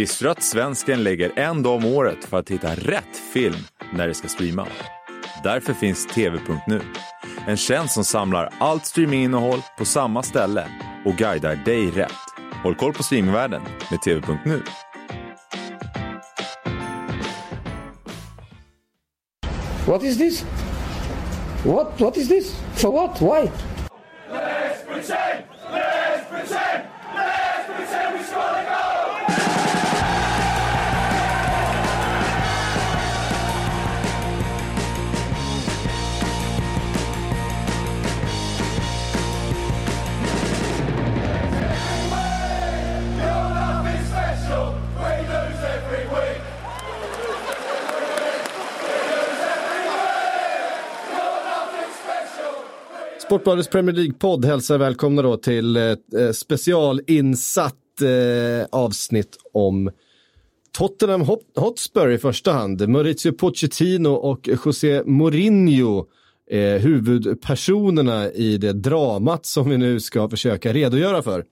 Visste du att svensken lägger en dag om året för att hitta rätt film när det ska streama? Därför finns TV.nu. En tjänst som samlar allt streaminginnehåll på samma ställe och guidar dig rätt. Håll koll på streamingvärlden med TV.nu. What is this? What? What is this? For what? Why? Sportbladets Premier League-podd hälsar välkomna då till eh, eh, ett specialinsatt eh, avsnitt om Tottenham Hotspur i första hand. Maurizio Pochettino och José Mourinho är huvudpersonerna i det dramat som vi nu ska försöka redogöra för.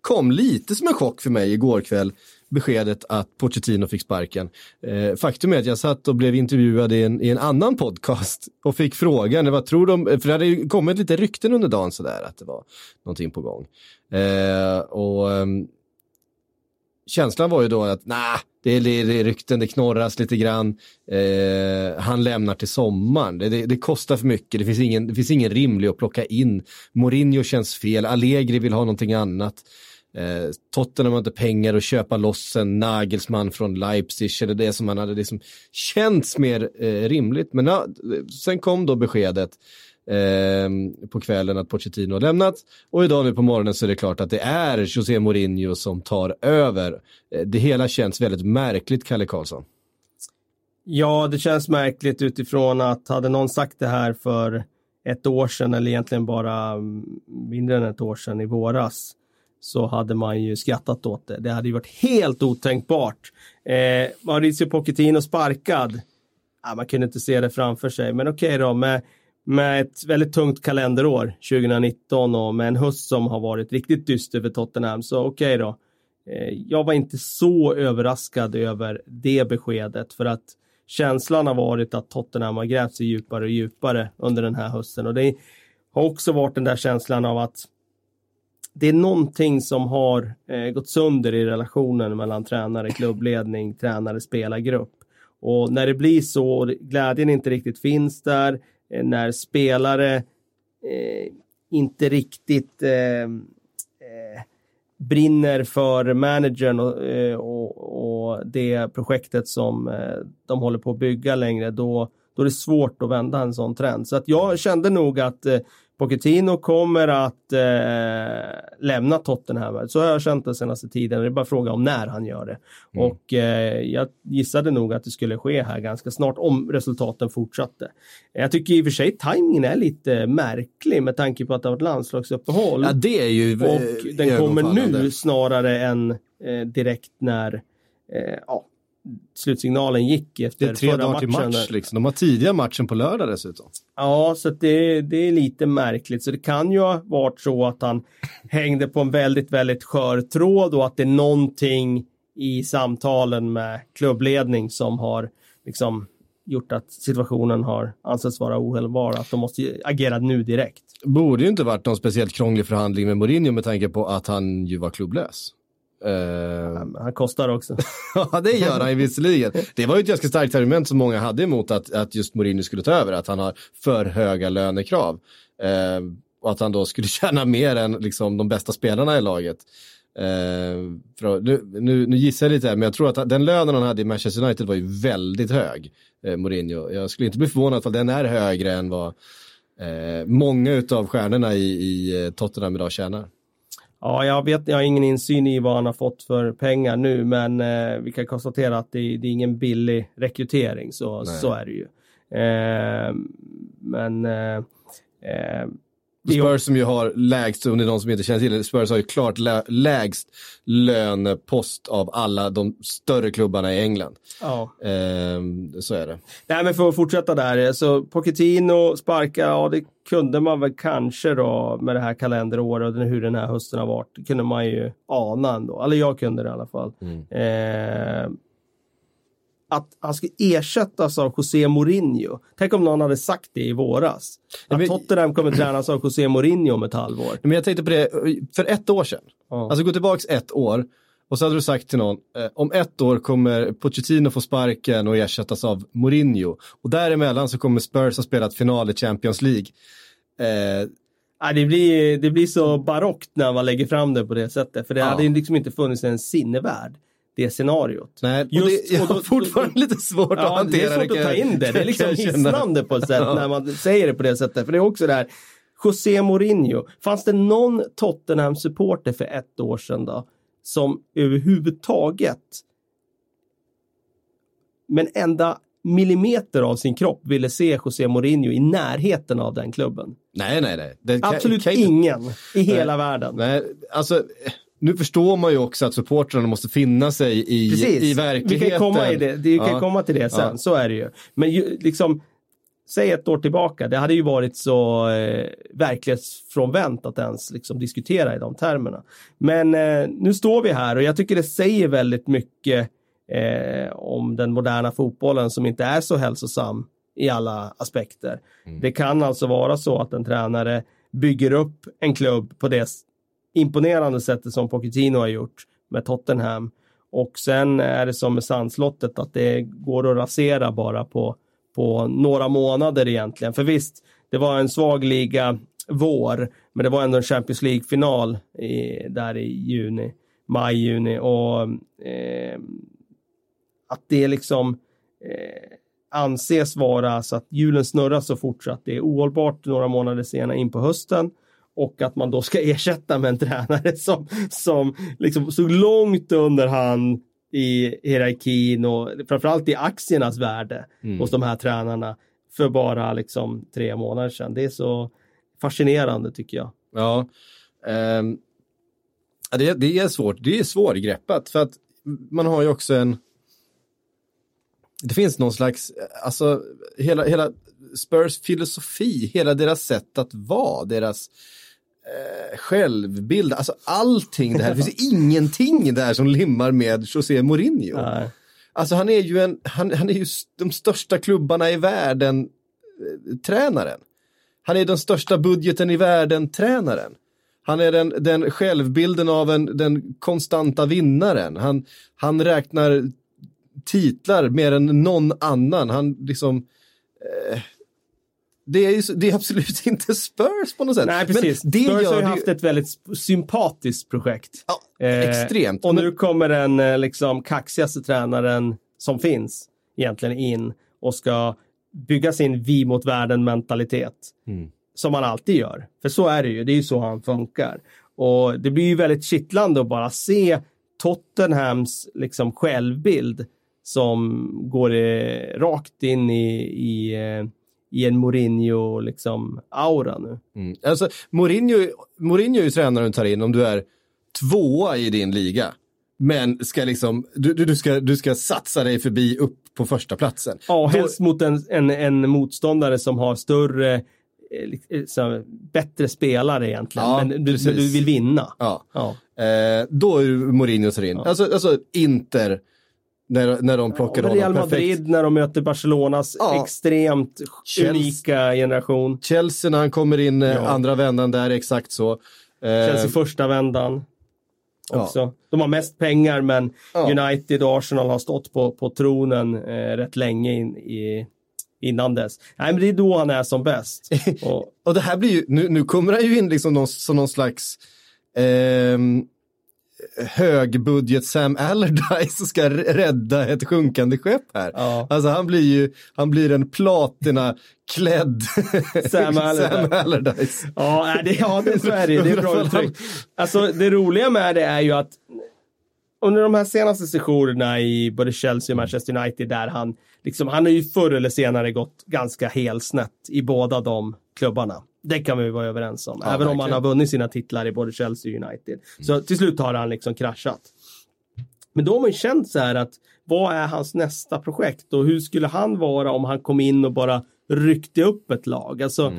Kom lite som en chock för mig igår kväll beskedet att Pochettino fick sparken. Eh, faktum är att jag satt och blev intervjuad i en, i en annan podcast och fick frågan, vad tror de, för det hade ju kommit lite rykten under dagen sådär att det var någonting på gång. Eh, och ehm, känslan var ju då att nah, det är, det är rykten, det knorras lite grann. Eh, han lämnar till sommaren. Det, det, det, kostar för mycket, det finns, ingen, det finns ingen rimlig att plocka in. Mourinho känns fel, Allegri vill ha någonting annat. Eh, Tottenham har inte pengar att köpa loss en Nagelsmann från Leipzig eller det som man hade liksom känts mer eh, rimligt. Men na, sen kom då beskedet eh, på kvällen att Pochettino har lämnat och idag nu på morgonen så är det klart att det är José Mourinho som tar över. Eh, det hela känns väldigt märkligt, Kalle Karlsson. Ja, det känns märkligt utifrån att hade någon sagt det här för ett år sedan eller egentligen bara mm, mindre än ett år sedan i våras så hade man ju skrattat åt det. Det hade ju varit helt otänkbart. Eh, Mauricio Pochettino sparkad. Ja, man kunde inte se det framför sig, men okej okay då. Med, med ett väldigt tungt kalenderår 2019 och med en höst som har varit riktigt dyster för Tottenham, så okej okay då. Eh, jag var inte så överraskad över det beskedet för att känslan har varit att Tottenham har grävt sig djupare och djupare under den här hösten och det har också varit den där känslan av att det är någonting som har eh, gått sönder i relationen mellan tränare, klubbledning, tränare, spelargrupp. Och när det blir så och glädjen inte riktigt finns där, eh, när spelare eh, inte riktigt eh, eh, brinner för managern och, eh, och, och, det projektet som eh, de håller på att bygga längre, då, då är det svårt att vända en sån trend. Så att jag kände nog att eh, Pochettino kommer att eh, lämna Tottenham. Så har jag känt den senaste tiden. Det är bara fråga om när han gör det. Mm. Och eh, jag gissade nog att det skulle ske här ganska snart om resultaten fortsatte. Jag tycker i och för sig tajmingen är lite märklig med tanke på att det har varit landslagsuppehåll. Ja, det är ju Och den kommer nu snarare än eh, direkt när eh, ja, slutsignalen gick efter Det är tre förra dagar till match liksom. De har tidiga matchen på lördag dessutom. Ja, så det, det är lite märkligt. Så det kan ju ha varit så att han hängde på en väldigt, väldigt skör tråd och att det är någonting i samtalen med klubbledning som har liksom gjort att situationen har ansetts vara ohållbar, att de måste agera nu direkt. Borde ju inte varit någon speciellt krånglig förhandling med Mourinho med tanke på att han ju var klubblös. Uh, han kostar också. ja, det gör han visserligen. Det var ju ett ganska starkt argument som många hade emot att, att just Mourinho skulle ta över, att han har för höga lönekrav. Uh, och att han då skulle tjäna mer än liksom, de bästa spelarna i laget. Uh, för, nu, nu, nu, gissar jag lite här, men jag tror att den lönen han hade i Manchester United var ju väldigt hög, uh, Mourinho. Jag skulle inte bli förvånad om den är högre än vad uh, många av stjärnorna i, i Tottenham idag tjänar. Ja, jag vet, jag har ingen insyn i vad han har fått för pengar nu, men eh, vi kan konstatera att det, det, är ingen billig rekrytering, så, så är det ju. Eh, men eh, eh Spurs som ju har lägst, om det är någon som inte känner till det, Spurs har ju klart lä lägst lönepost av alla de större klubbarna i England. Ja. Ehm, så är det. Nej, men för att fortsätta där, så Pochettino sparka, ja det kunde man väl kanske då med det här kalenderåret och hur den här hösten har varit. Det kunde man ju ana ändå, eller jag kunde det i alla fall. Mm. Eh, att han skulle ersättas av José Mourinho. Tänk om någon hade sagt det i våras. Att men- Tottenham kommer tränas av José Mourinho om ett halvår. Men jag tänkte på det, för ett år sedan, Ja. alltså gå tillbaks ett år, och så hade du sagt till någon, eh, om ett år kommer Pochettino få sparken och ersättas av Mourinho. Och däremellan så kommer Spurs ha spelat final i Champions League. Eh, Ja, det, blir, det blir så barockt när man lägger fram det på det sättet. För det Ja. hade ju liksom inte funnits en sinnevärld, det scenariot. nej, och Just- det, jag har fortfarande lite svårt att Ja, hantera det är svårt kan att ta in det. Det är liksom hisnande på ett sätt Ja. när man säger det på det sättet. För det är också det här, José Mourinho. Fanns det någon Tottenham-supporter för ett år sedan då, som överhuvudtaget men enda millimeter av sin kropp ville se José Mourinho i närheten av den klubben? Nej, nej, nej. Det Absolut ingen i hela världen. Nej, alltså, nu förstår man ju också att supportrarna måste finna sig i, Precis. i verkligheten. Vi kan komma, i det. Vi kan Ja. komma till det sen, Ja. så är det ju. Men ju, liksom, säg ett år tillbaka, det hade ju varit så eh, verklighetsfrånvänt att ens liksom, diskutera i de termerna. Men eh, nu står vi här och jag tycker det säger väldigt mycket eh, om den moderna fotbollen som inte är så hälsosam i alla aspekter. Det kan alltså vara så att en tränare bygger upp en klubb på det imponerande sättet som Pochettino har gjort med Tottenham. Och sen är det som med sandslottet att det går att rasera bara på, på några månader egentligen. För visst, det var en svag liga vår, men det var ändå en Champions League-final i, där i juni, maj, juni. Och eh, att det liksom eh, anses vara så att hjulen snurrar så fort så att det är ohållbart några månader senare in på hösten och att man då ska ersätta med en tränare som, som liksom såg långt under han i hierarkin och framförallt i aktiernas värde hos de här tränarna för bara liksom tre månader sedan. Det är så fascinerande tycker jag. Ja. Ja, det, det är svårt. Det är svårgreppat för att man har ju också en... Det finns någon slags, alltså hela, hela Spurs filosofi, hela deras sätt att vara, deras eh, självbild, alltså allting det här. Det finns ingenting där som limmar med José Mourinho. Nej. Alltså han är ju en, han, han är ju de största klubbarna i världen, eh, tränaren. Han är den största budgeten i världen, tränaren. Han är den, den självbilden av en, den konstanta vinnaren. Han, han räknar titlar mer än någon annan. Han liksom... Eh, det, är ju, det är absolut inte Spurs på något sätt. Nej, precis. Men det Spurs har ju haft ett väldigt sympatiskt projekt. Ja, Eh, extremt. Och Men- nu kommer den eh, liksom kaxigaste tränaren som finns egentligen in och ska bygga sin vi mot världen mentalitet. Mm. Som han alltid gör. För så är det ju, det är ju så han funkar. Och det blir ju väldigt kittlande att bara se Tottenhams liksom självbild som går eh, rakt in i, i, eh, i en Mourinho liksom aura nu. Mm. Alltså, Mourinho, Mourinho är ju tränaren du tar in om du är tvåa i din liga. Men ska liksom, du, du, ska, du ska satsa dig förbi upp på första platsen. Ja, Då- helst mot en, en, en motståndare som har större, eh, li- eh, bättre spelare egentligen. Ja, men, du, du vill vinna. Ja. Ja. Eh, då är Mourinho tar in. Alltså, alltså Inter, när, när de Real honom perfekt. Madrid när de möter Barcelonas Ja. extremt Chelsea- unika generation. Chelsea när han kommer in eh, Ja. andra vändan där, exakt så. Eh, Chelsea första vändan. ja. Också. De har mest pengar men Ja. United och Arsenal har stått på, på tronen eh, rätt länge in, i, innan dess. Nej men det är då han är som bäst. Och, Och det här blir ju, nu, nu kommer han ju in liksom någon, som någon slags ehm, högbudget Sam Allardyce ska rädda ett sjunkande skepp här. Ja. Alltså han blir ju, han blir en platina klädd Sam Allardyce. Sam Allardyce. Ja, det, ja det, så är det. Det är bra uttryckt. Alltså, det roliga med det är ju att under de här senaste sessionerna i både Chelsea och Manchester United där han, liksom, han har ju förr eller senare gått ganska helsnett i båda de klubbarna. Det kan vi vara överens om. Ja, Även om han verkligen. har vunnit sina titlar i både Chelsea och United. Så till slut har han liksom kraschat. Men då har man ju känt så här att vad är hans nästa projekt och hur skulle han vara om han kom in och bara ryckte upp ett lag? Alltså,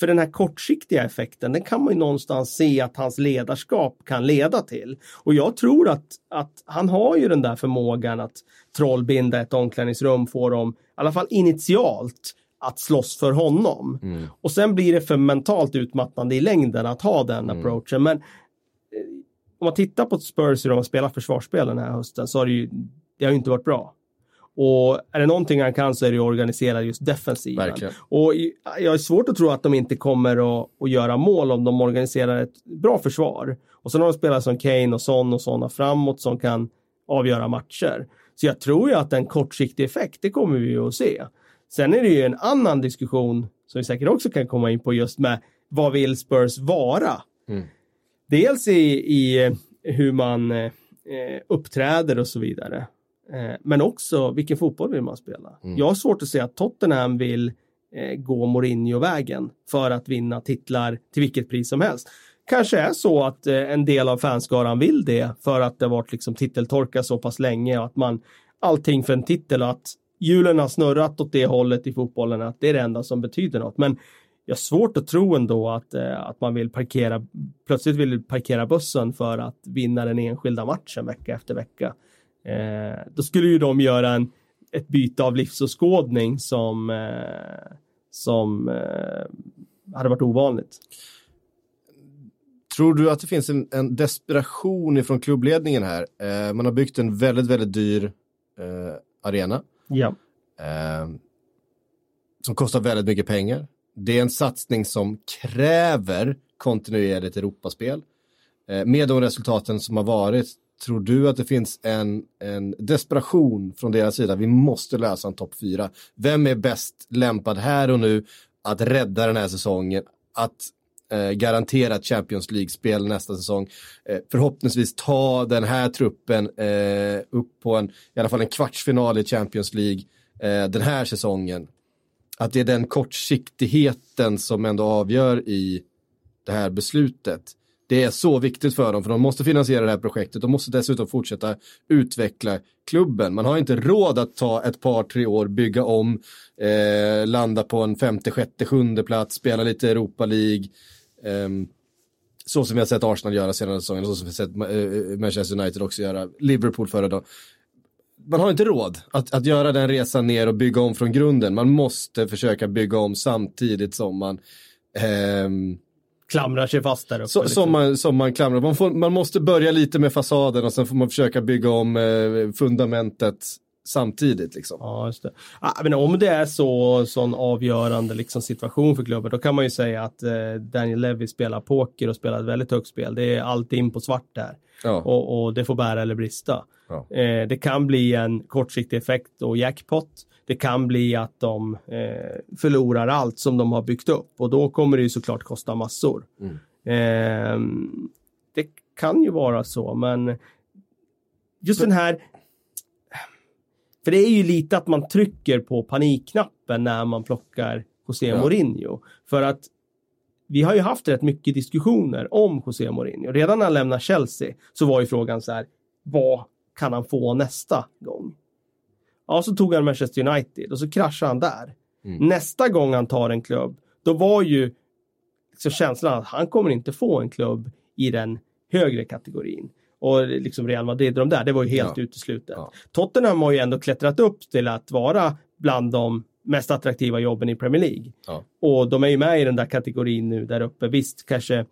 För den här kortsiktiga effekten, den kan man ju någonstans se att hans ledarskap kan leda till. Och jag tror att, att han har ju den där förmågan att trollbinda ett omklädningsrum, få dem, i alla fall initialt, att slåss för honom. Och sen blir det för mentalt utmattande i längden att ha den approachen. Men om man tittar på Spurs hur de har spelat försvarsspel den här hösten så har det ju, det har ju inte varit bra. Och är det någonting han kan så är det ju organisera just defensiven. Verkligen. Och jag är svårt att tro att de inte kommer att, att göra mål om de organiserar ett bra försvar. Och sen har de spelat som Kane och Son och sådana framåt som kan avgöra matcher. Så jag tror ju att en kortsiktig effekt, det kommer vi ju att se. Sen är det ju en annan diskussion som vi säkert också kan komma in på just med vad vill Spurs vara? Dels i, i hur man eh, uppträder och så vidare. Eh, men också vilken fotboll vill man spela? Jag har svårt att se att Tottenham vill eh, gå Mourinho-vägen för att vinna titlar till vilket pris som helst. Kanske är så att eh, en del av fanskaran vill det för att det har varit liksom titeltorka så pass länge och att man allting för en titel och att hjulen har snurrat åt det hållet i fotbollen att det är det enda som betyder något. Men jag har svårt att tro ändå att, eh, att man vill parkera, plötsligt vill parkera bussen för att vinna den enskilda matchen vecka efter vecka. Eh, då skulle ju de göra en, ett byte av livsåskådning som, eh, som eh, hade varit ovanligt. Tror du att det finns en, en desperation ifrån klubbledningen här? Eh, man har byggt en väldigt, väldigt dyr eh, arena Ja. eh, som kostar väldigt mycket pengar. Det är en satsning som kräver kontinuerligt Europaspel. Eh, med de resultaten som har varit, tror du att det finns en, en desperation från deras sida? Vi måste lösa en topp fyra. Vem är bäst lämpad här och nu att rädda den här säsongen? Att eh, garantera ett Champions League-spel nästa säsong. Eh, förhoppningsvis ta den här truppen eh, upp på en, i alla fall en kvartsfinal i Champions League eh, den här säsongen. Att det är den kortsiktigheten som ändå avgör i det här beslutet. Det är så viktigt för dem, för de måste finansiera det här projektet. De måste dessutom fortsätta utveckla klubben. Man har inte råd att ta ett par, tre år, bygga om, eh, landa på en femte, sjätte, sjunde plats, spela lite Europa League ehm, så som vi har sett Arsenal göra senaste säsongen, och så som vi har sett eh, Manchester United också göra, Liverpool förra dagen. Man har inte råd att, att göra den resan ner och bygga om från grunden. Man måste försöka bygga om samtidigt som man ehm, Klamrar sig fast där uppe. så, liksom. som, man, som man klamrar. Man, får, man måste börja lite med fasaden och sen får man försöka bygga om eh, fundamentet samtidigt. Liksom. Ja, just det. Ja, men om det är så sån avgörande liksom, situation för klubben, då kan man ju säga att eh, Daniel Levy spelar poker och spelar ett väldigt högt spel. Det är allt in på svart där. Ja. Och, och det får bära eller brista. Ja. Eh, det kan bli en kortsiktig effekt och jackpot. Det kan bli att de eh, förlorar allt som de har byggt upp och då kommer det ju såklart kosta massor. Eh, det kan ju vara så, men just den här för det är ju lite att man trycker på panikknappen när man plockar José Ja. Mourinho. För att vi har ju haft rätt mycket diskussioner om José Mourinho. Redan när han lämnade Chelsea så var ju frågan så här, vad kan han få nästa gång? Ja, så tog han Manchester United och så kraschade han där. Nästa gång han tar en klubb, då var ju liksom känslan att han kommer inte få en klubb i den högre kategorin. Och liksom Real Madrid och de där, det var ju helt Ja. uteslutet. Ja. Tottenham har ju ändå klättrat upp till att vara bland de mest attraktiva jobben i Premier League. Ja. Och de är ju med i den där kategorin nu där uppe. Visst, kanske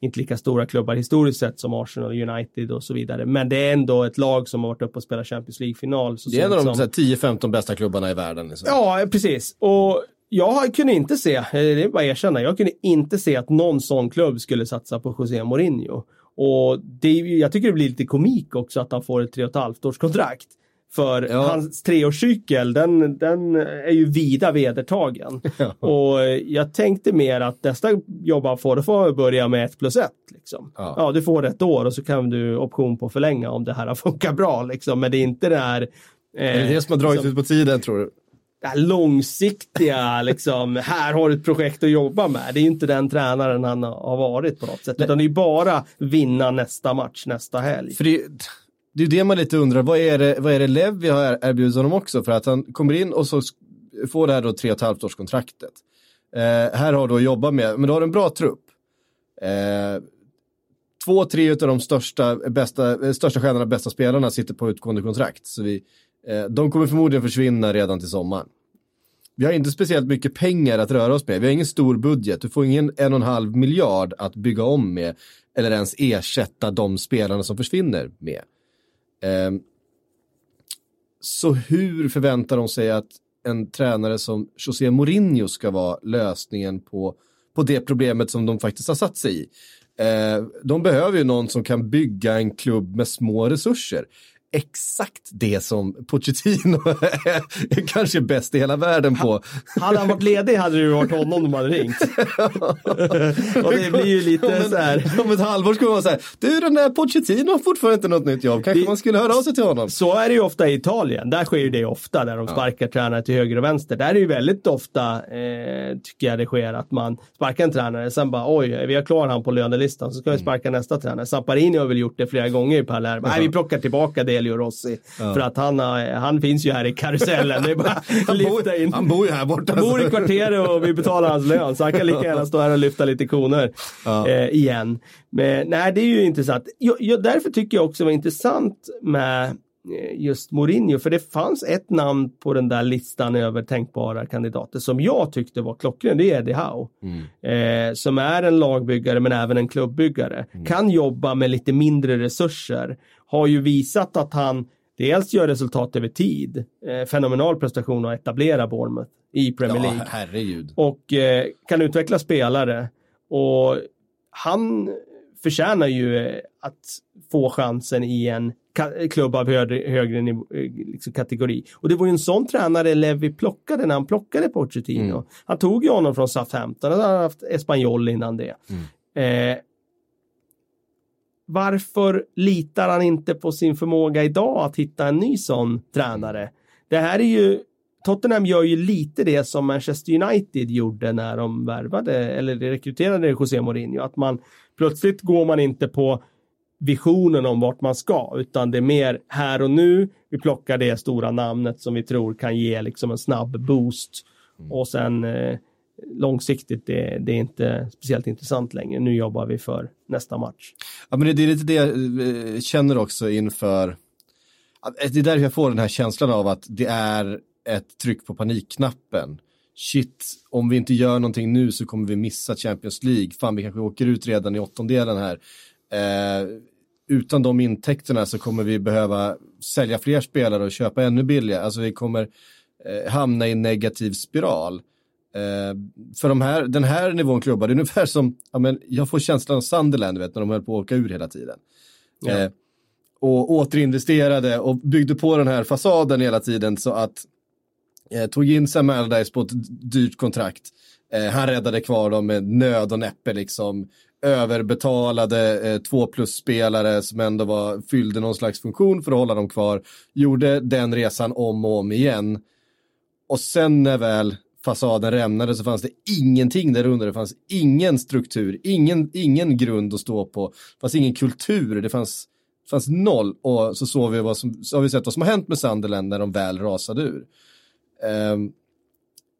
inte lika stora klubbar historiskt sett som Arsenal, United och så vidare. Men det är ändå ett lag som har varit uppe och spelat Champions League-final. Det är en av de som- så här, 10-15 bästa klubbarna i världen. Liksom. Ja, precis. Och jag kunde inte se, det är bara att erkänna, jag kunde inte se att någon sån klubb skulle satsa på José Mourinho. Och det, är jag tycker det blir lite komik också att han får ett tre och ett halvt års kontrakt. För Ja. hans treårscykel, den, den är ju vida vedertagen. Och eh, jag tänkte mer att nästa jobb han får, då får han börja med ett plus ett. Liksom. Ja. Ja. du får ett år och så kan du option på förlänga om det här har funkat bra. Liksom. Men det är inte det här... Är det det som har dragit ut på tiden tror du? Det här långsiktiga, liksom, här har du ett projekt att jobba med. Det är ju inte den tränaren han har varit på något sätt, utan det är bara vinna nästa match nästa helg. För det, det är det man lite undrar, vad är det, vad är det Levi har erbjudit honom också? För att han kommer in och så får det här då tre och ett halvt års kontraktet. Eh, här har du att jobba med, men du har en bra trupp. Eh, två, tre av de största, bästa, största stjärnorna, bästa spelarna sitter på utgående kontrakt. Så vi, eh, Eh, de kommer förmodligen försvinna redan till sommaren. Vi har inte speciellt mycket pengar att röra oss med. Vi har ingen stor budget. Du får ingen en och en halv miljard att bygga om med eller ens ersätta de spelarna som försvinner med. Ehm, så hur förväntar de sig att en tränare som José Mourinho ska vara lösningen på, på det problemet som de faktiskt har satt sig i? Ehm, de behöver ju någon som kan bygga en klubb med små resurser exakt det som Pochettino är kanske bäst i hela världen på. Hade han varit ledig hade det ju varit honom de hade ringt. och det blir ju lite om, så här. Om ett halvår skulle man här, du den där Pochettino har fortfarande inte något nytt jobb, kanske det, man skulle höra av sig till honom. Så är det ju ofta i Italien, där sker ju det ofta, där de sparkar ja. tränare till höger och vänster. Där är det ju väldigt ofta, eh, tycker jag det sker, att man sparkar en tränare, sen bara oj, vi har klar han på lönelistan, så ska vi mm. sparka mm. nästa tränare. Samparini har väl gjort det flera gånger i Palermo. Nej, vi plockar tillbaka det Elio Rossi. Ja. För att han, han finns ju här i karusellen. Det är bara han, bor, in. han bor ju här borta. Han bor i kvarteret och vi betalar hans lön. Så han kan lika gärna stå här och lyfta lite koner ja. eh, igen. Men nej, det är ju intressant. Jag, jag, därför tycker jag också det var intressant med eh, just Mourinho, för det fanns ett namn på den där listan över tänkbara kandidater som jag tyckte var klockren, det är Eddie Howe. Mm. Eh, som är en lagbyggare men även en klubbyggare. Mm. Kan jobba med lite mindre resurser. Har ju visat att han dels gör resultat över tid, eh, fenomenal prestation att etablera Bournemouth i Premier League. Ja, herregud. Och eh, kan utveckla spelare. Och han förtjänar ju eh, att få chansen i en klubb av högre, högre nivå, eh, liksom kategori. Och det var ju en sån tränare Levi plockade när han plockade Pochettino. Mm. Han tog ju honom från Southampton, han hade haft Espanyol innan det. Mm. Eh, varför litar han inte på sin förmåga idag att hitta en ny sån tränare? Det här är ju Tottenham gör ju lite det som Manchester United gjorde när de värvade eller rekryterade José Mourinho. Att man plötsligt går man inte på visionen om vart man ska, utan det är mer här och nu. Vi plockar det stora namnet som vi tror kan ge liksom en snabb boost mm. och sen eh, långsiktigt, det, det, är inte speciellt intressant längre. Nu jobbar vi för nästa match. Ja, men det, det är lite det jag eh, känner också inför, eh, det är därför jag får den här känslan av att det är ett tryck på panikknappen. Shit, om vi inte gör någonting nu så kommer vi missa Champions League. Fan, vi kanske åker ut redan i åttondelen här. Eh, utan de intäkterna så kommer vi behöva sälja fler spelare och köpa ännu billigare. Alltså vi kommer eh, hamna i en negativ spiral. Eh, för de här, den här nivån klubbar, det är ungefär som, ja, men jag får känslan av Sunderland, vet, när de höll på att åka ur hela tiden. Ja. Eh, och återinvesterade och byggde på den här fasaden hela tiden så att eh, tog in Sam Allardyce på ett dyrt kontrakt. Eh, han räddade kvar dem med nöd och näppe liksom. Överbetalade eh, två plus-spelare som ändå var, fyllde någon slags funktion för att hålla dem kvar. Gjorde den resan om och om igen. Och sen när väl fasaden rämnade så fanns det ingenting där under. Det fanns ingen struktur, ingen, ingen grund att stå på. Det fanns ingen kultur, det fanns, det fanns noll. Och så, såg vi vad som, så har vi sett vad som har hänt med Sunderland när de väl rasade ur. Um,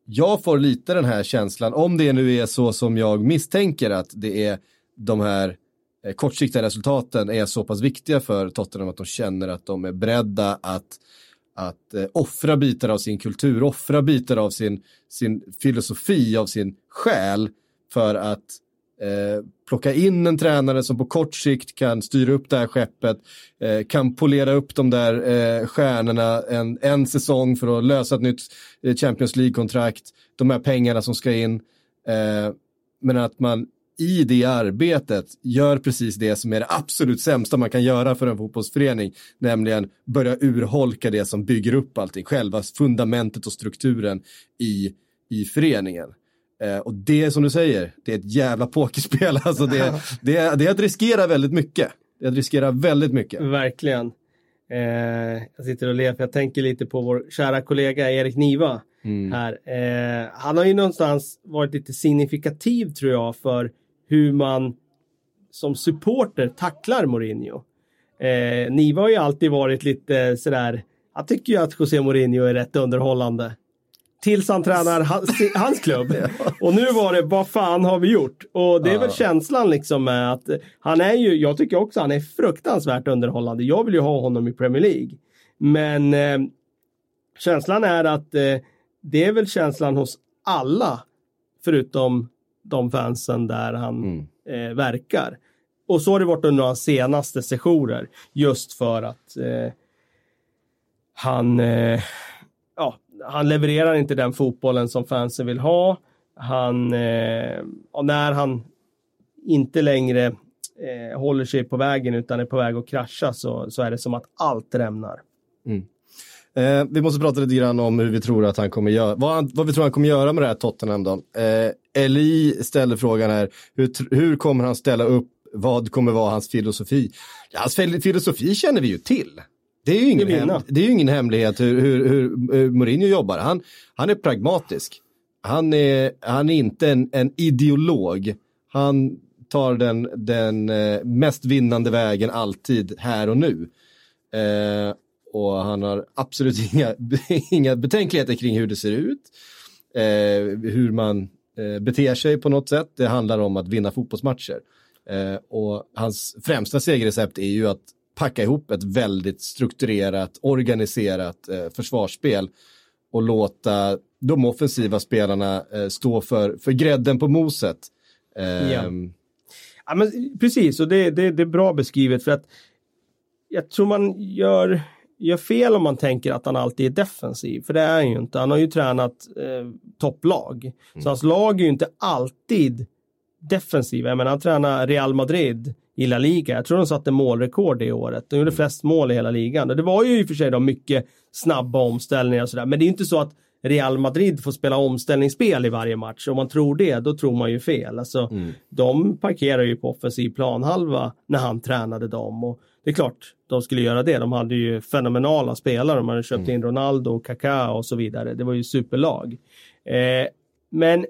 jag får lite den här känslan, om det nu är så som jag misstänker att det är de här eh, kortsiktiga resultaten är så pass viktiga för Tottenham att de känner att de är beredda att att eh, offra bitar av sin kultur, offra bitar av sin, sin filosofi, av sin själ för att eh, plocka in en tränare som på kort sikt kan styra upp det här skeppet, eh, kan polera upp de där eh, stjärnorna en, en säsong för att lösa ett nytt eh, Champions League-kontrakt, de här pengarna som ska in. Eh, men att man i det arbetet gör precis det som är det absolut sämsta man kan göra för en fotbollsförening, nämligen börja urholka det som bygger upp allting, själva fundamentet och strukturen i, i föreningen. Eh, och det som du säger, det är ett jävla pokerspel, alltså det, det, är, det är att riskera väldigt mycket. Det är att riskera väldigt mycket. Verkligen. Eh, jag sitter och ler för jag tänker lite på vår kära kollega Erik Niva här. Eh, han har ju någonstans varit lite signifikativ tror jag för hur man som supporter tacklar Mourinho. Eh, Niva har ju alltid varit lite sådär, jag tycker ju att José Mourinho är rätt underhållande. Tills han tränar hans, hans klubb. Och nu var det, vad fan har vi gjort? Och det är väl känslan liksom med att han är ju, jag tycker också han är fruktansvärt underhållande. Jag vill ju ha honom i Premier League. Men eh, känslan är att eh, det är väl känslan hos alla förutom de fansen där han eh, verkar. Och så har det varit under hans senaste sessioner just för att eh, han, eh, ja, han levererar inte den fotbollen som fansen vill ha. Han, eh, när han inte längre eh, håller sig på vägen utan är på väg att krascha så, så är det som att allt rämnar. Eh, vi måste prata lite grann om hur vi tror att han kommer göra, vad, han, vad vi tror han kommer göra med det här Tottenham då. Eh, Eli ställer frågan här, hur, hur kommer han ställa upp, vad kommer vara hans filosofi? Ja, hans fil- filosofi känner vi ju till. Det är ju ingen, hem, det är ingen hemlighet hur, hur, hur, hur Mourinho jobbar. Han, han är pragmatisk. Han är, han är inte en, en ideolog. Han tar den, den eh, mest vinnande vägen alltid här och nu. Eh, och han har absolut inga, inga betänkligheter kring hur det ser ut. Eh, hur man eh, beter sig på något sätt. Det handlar om att vinna fotbollsmatcher. Eh, och hans främsta segerrecept är ju att packa ihop ett väldigt strukturerat, organiserat eh, försvarsspel och låta de offensiva spelarna eh, stå för, för grädden på moset. Eh, Ja. Ja, men precis, och det, det, det är bra beskrivet för att jag tror man gör, gör fel om man tänker att han alltid är defensiv, för det är han ju inte. Han har ju tränat eh, topplag, så hans lag är ju inte alltid defensiva. Jag menar, han tränar Real Madrid i La Liga. Jag tror de satte målrekord det året. De gjorde flest mål i hela ligan. Och det var ju i och för sig då mycket snabba omställningar och sådär. Men det är inte så att Real Madrid får spela omställningsspel i varje match. Om man tror det, då tror man ju fel. Alltså, De parkerar ju på offensiv planhalva när han tränade dem. Och det är klart, de skulle göra det. De hade ju fenomenala spelare. De hade köpt in Ronaldo, Kaká och så vidare. Det var ju superlag. Eh, men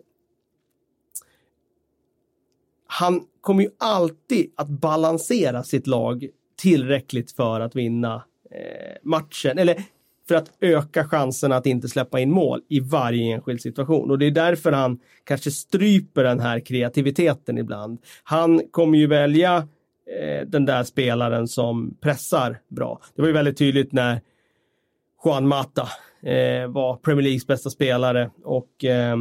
han kommer ju alltid att balansera sitt lag tillräckligt för att vinna eh, matchen. Eller för att öka chansen att inte släppa in mål i varje enskild situation. Och det är därför han kanske stryper den här kreativiteten ibland. Han kommer ju välja den där spelaren som pressar bra. Det var ju väldigt tydligt när Juan Mata eh, var Premier Leagues bästa spelare och eh,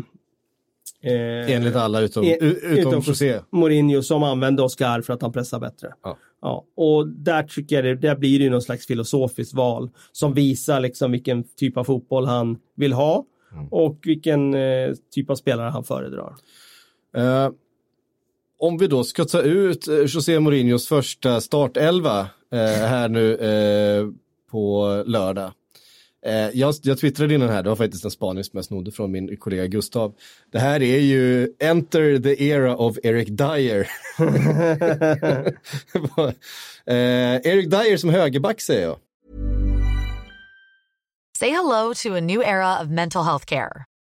eh, enligt alla utom, Eh, u- utom José. Mourinho som använde Oscar för att han pressar bättre. Ja. Ja, och där tycker jag det, där blir det ju någon slags filosofiskt val som visar liksom vilken typ av fotboll han vill ha och vilken eh, typ av spelare han föredrar. Eh, om vi då ska ta ut eh, José Mourinhos första startelva eh, här nu eh, på lördag. Eh, jag, jag twittrade innan här, det var faktiskt en spaning som jag snodde från min kollega Gustav. Det här är ju Enter the era of Eric Dyer. eh, Eric Dyer som högerback säger jag. Say hello to a new era of mental health care.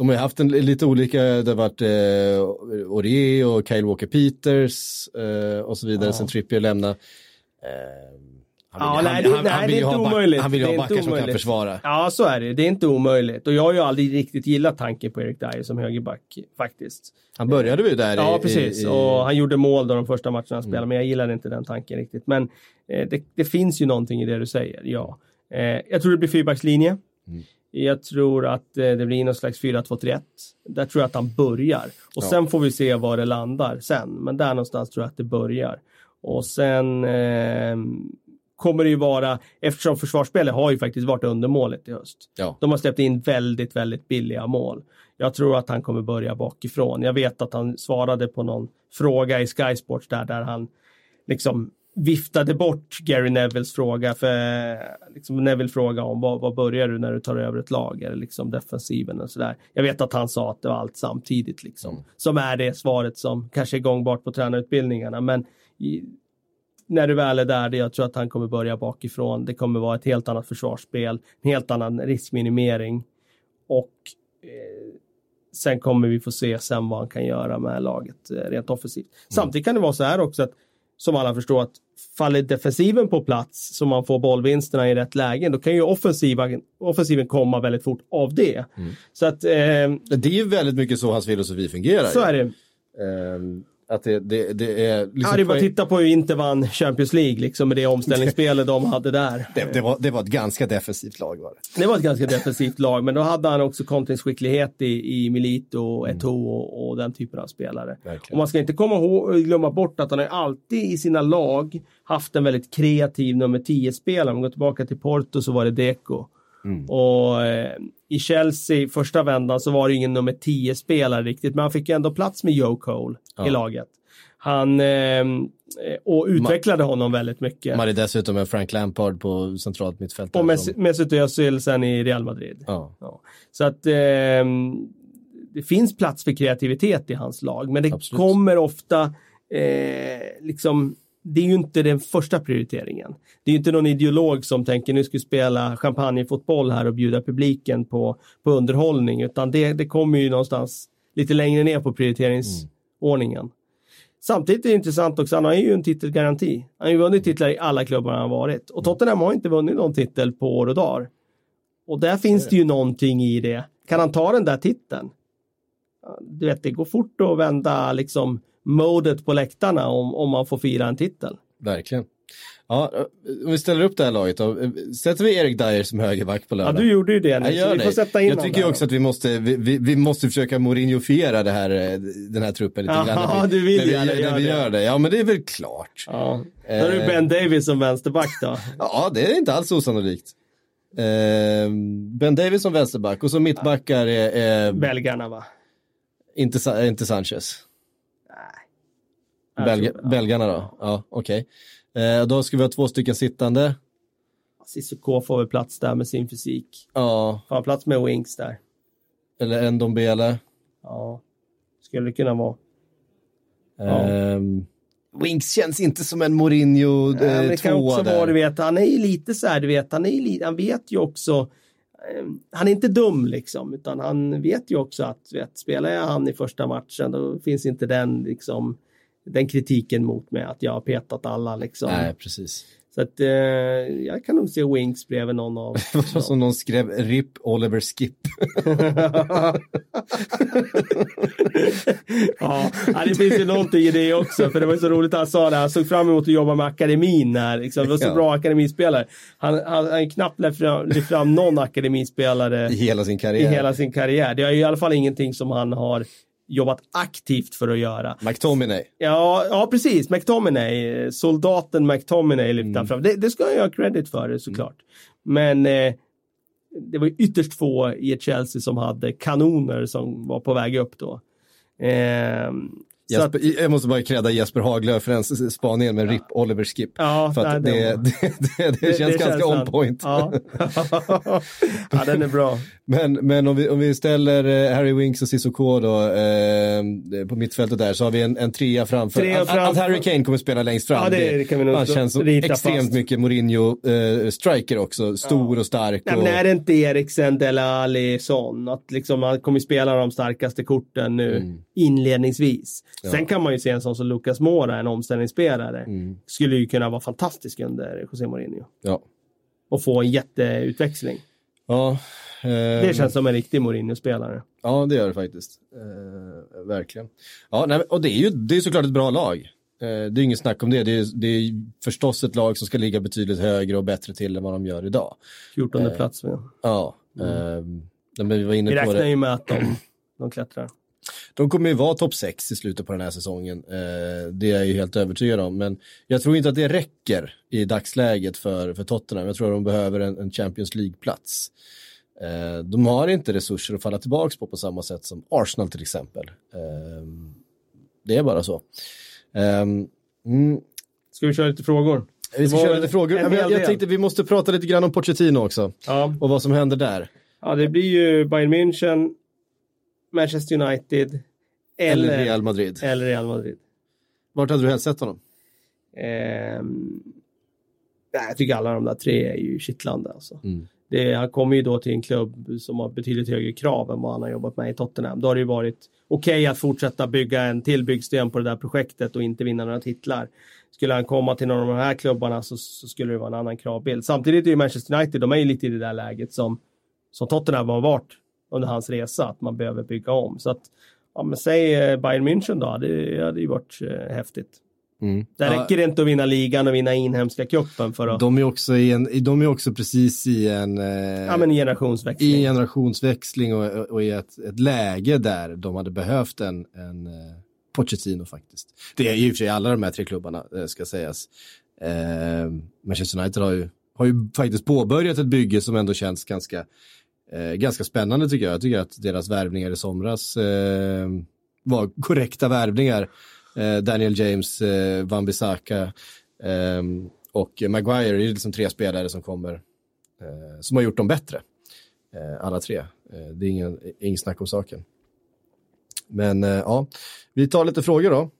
De har ju haft en, lite olika, det har varit eh, Ore och Kyle Walker Peters eh, och så vidare sen Trippier lämnade. Eh, Han vill, Ja, nej, han, det- han, nej, han det vill är ju ha back. Han vill Det ha backar som kan försvara. Ja, så är det. Det är inte omöjligt. Och jag har ju aldrig riktigt gillat tanken på Erik Dyer som högerback faktiskt. Han började ju där Ja, i, precis. i, i, Och han gjorde mål då de första matcherna han spelade, men jag gillade inte den tanken riktigt. Men eh, det, det finns ju någonting i det du säger, ja. Eh, jag tror det blir fyrbackslinje. Mm. Jag tror att eh, det blir någon slags 4-2-3-1. Där tror jag att han börjar. Och Ja. sen får vi se var det landar sen. Men där någonstans tror jag att det börjar. Och sen eh, kommer det ju vara, eftersom försvarsspelet har ju faktiskt varit undermålet i höst. Ja. De har släppt in väldigt, väldigt billiga mål. Jag tror att han kommer börja bakifrån. Jag vet att han svarade på någon fråga i Sky Sports där, där han liksom viftade bort Gary Nevilles fråga. För liksom Neville fråga om vad, vad börjar du när du tar över ett lag? Det liksom defensiven och sådär? Jag vet att han sa att det var allt samtidigt liksom. Mm. Som är det svaret som kanske är gångbart på tränarutbildningarna. Men i, när du väl är där, det jag tror att han kommer börja bakifrån. Det kommer vara ett helt annat försvarsspel, en helt annan riskminimering. Och eh, sen kommer vi få se sen vad han kan göra med laget eh, rent offensivt. Samtidigt kan det vara så här också att som alla förstår att faller defensiven på plats så man får bollvinsterna i rätt lägen, då kan ju offensiven, offensiven komma väldigt fort av det. Så att eh, Det är ju väldigt mycket så hans filosofi fungerar. så ju. är det. Ehm, att det, det, det är liksom Ja, det är bara att titta på hur Inter vann Champions League, liksom med det omställningsspelet de hade där. det, det, var, det var ett ganska defensivt lag var det. Det var ett ganska defensivt lag, men då hade han också kontringsskicklighet i, i Milito, Eto'o och, och den typen av spelare. Verkligen. Och man ska inte komma ihåg, glömma bort att han har alltid i sina lag haft en väldigt kreativ nummer 10-spelare. Om man går tillbaka till Porto så var det Deco. Och eh, i Chelsea, första vändan, så var det ingen nummer 10-spelare riktigt, men han fick ändå plats med Joe Cole i laget. Han eh, och utvecklade honom väldigt mycket. Man hade dessutom en Frank Lampard på centralt mittfält. och Mesut Özil sen i Real Madrid. ja. Ja. Så att eh, det finns plats för kreativitet i hans lag, men det Absolut. kommer ofta eh, liksom det är ju inte den första prioriteringen. Det är ju inte någon ideolog som tänker nu ska vi spela champagnefotboll här och bjuda publiken på, på underhållning, utan det, det kommer ju någonstans lite längre ner på prioriteringsordningen. Samtidigt är det intressant också, han har ju en titelgaranti. Han har ju vunnit titlar i alla klubbar han har varit. Och Tottenham har inte vunnit någon titel på år och dagar. Och där finns det ju någonting i det. Kan han ta den där titeln? Ja, Du vet, det går fort att vända liksom modet på läktarna om, om man får fira en titel. Verkligen. Ja, om vi ställer upp det här laget då. Sätter vi Erik Dyer som högerback på Ja, lördag? du gjorde ju det nu, Jag gör vi får sätta in Jag tycker också då. att vi måste, vi, vi, vi måste försöka Mourinhofiera det här, eh, den här truppen lite grann. vi- du vill när vi, när vi gör det. Ja, men det är väl klart. Ja. Då har du Eh. Ben Davis som vänsterback då. Ja, det är inte alls osannolikt. Eh, ben Davis som vänsterback och så mittbackar är, är Belgarna va? Inte, Sa- inte Sanchez. Ja. belgarna då? Ja, okej. Eh, då ska vi ha två stycken sittande. Cissoko får väl plats där med sin fysik. Ja, Får han plats med Wings där? eller en Dombele. Ja, skulle det kunna vara. Ja. Ehm, Winks känns inte som en Mourinho Ja, men eh, det kan också tvåa vara, du vet, han är ju lite så här, du vet, han, är ju li- han vet ju också, eh, Eh, han är inte dum liksom, utan han vet ju också att, vet, spelar jag han i första matchen, då finns inte den liksom, den kritiken mot mig att jag har petat alla liksom. Nej, precis. Så att eh, jag kan nog se Wings bredvid någon av Som någon skrev, RIP Oliver Skip. ja, det finns ju någonting i det också. För det var så roligt att han sa det. Han såg fram emot att jobba med akademin här. Liksom. Det var så Ja. bra akademispelare. Han han har knappt lyft fram, fram någon akademispelare I hela sin i karriär. hela sin karriär. Det är i alla fall ingenting som han har jobbat aktivt för att göra. McTominay. Ja, ja precis. McTominay, soldaten McTominay lyfte Mm. fram. Det, det ska jag ha credit för såklart. Men eh, det var ytterst få i Chelsea som hade kanoner som var på väg upp då. Eh, så att, Jesper, jag måste bara credda Jesper Haglöf för den spaningen med RIP Oliver Skip. Ja, för att nej, det, det, det, det, känns ganska on sant. point. Ja. ja, den är bra. Men, men om, vi, om vi ställer eh, Harry Winks och Cissoko då eh, på mittfältet där så har vi en, en trea framför. Trea att, att framför. Harry Kane kommer spela längst fram. Ja, det- kan vi nog han känns som extremt fast. mycket Mourinho-striker också. Stor och stark. Nej, och, men är det inte Eriksen, Dele Alli, Son? Att liksom han kommer spela de starkaste korten nu Mm. inledningsvis. Sen kan man ju se en sån som Lucas Mora, en omställningsspelare, Mm. skulle ju kunna vara fantastisk under José Mourinho. Ja. Och få en jätteutväxling. Ja, eh, Det känns som en riktig Mourinho-spelare. Ja, det gör det faktiskt. Eh, verkligen. Ja, nej, och det är ju det är såklart ett bra lag. Eh, det är inget snack om det. Det är, det är förstås ett lag som ska ligga betydligt högre och bättre till än vad de gör idag. 14 plats. Med. Ja, eh, men vi var inne Vi på räknar ju med att de, de klättrar. De kommer ju vara topp 6 i slutet på den här säsongen. Eh, det är jag ju helt övertygad om. Men jag tror inte att det räcker i dagsläget för, för Tottenham. Jag tror att de behöver en, en Champions League-plats. Eh, de har inte resurser att falla tillbaka på på samma sätt som Arsenal till exempel. Eh, det är bara så. Eh, mm, Ska vi köra lite frågor? vi ska köra lite frågor. Jag, tänkte vi måste prata lite grann om Pochettino också. Ja. Och vad som händer där. ja, det blir ju Bayern München, Manchester United Eller, eller, Real Madrid. eller Real Madrid. Vart hade du helst sett honom? Nej, jag tycker alla de där tre är ju kittlande. Alltså. Mm. Det, han kommer ju då till en klubb som har betydligt högre krav än vad han har jobbat med i Tottenham. Då har det ju varit okej att fortsätta bygga en till byggsten på det där projektet och inte vinna några titlar. Skulle han komma till någon av de här klubbarna så, så skulle det vara en annan kravbild. Samtidigt är ju Manchester United, de är ju lite i det där läget som, som Tottenham har varit under hans resa, att man behöver bygga om. Så att, ja men säg eh, Bayern München då, det hade ju varit eh, häftigt. Mm. Där räcker det inte att vinna ligan och vinna inhemska cupen för att, De är också, i en, de är också precis i en, eh, ja men generationsväxling. i en generationsväxling och, och i ett, ett läge där de hade behövt en, en eh, Pochettino faktiskt. Det är ju i och för sig alla de här tre klubbarna, eh, ska sägas. Eh, Manchester United har ju, har ju faktiskt påbörjat ett bygge som ändå känns ganska, eh, ganska spännande tycker jag. Jag tycker att deras värvningar i somras eh, var korrekta värvningar. Eh, Daniel James, eh, Van Bissaka eh, och Maguire är liksom tre spelare som kommer, eh, som har gjort dem bättre. Eh, alla tre. Eh, det är ingen, ingen snack om saken. Men eh, ja, vi tar lite frågor då.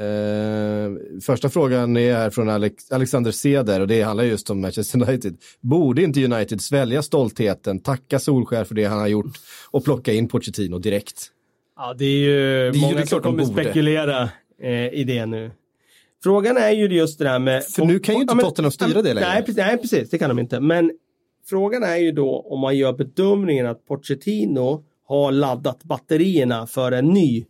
Eh, första frågan är från Alex, Alexander Ceder och det handlar just om Manchester United. Borde inte United svälja stoltheten, tacka Solskär för det han har gjort och plocka in Pochettino direkt? Ja, det är ju ju många klart som kommer spekulera eh, i det nu. Frågan är ju just det där med... För nu kan ju inte men- Tottenham styra det längre. Nej, precis, nej, precis. Det kan de inte. Men frågan är ju då om man gör bedömningen att Pochettino har laddat batterierna för en ny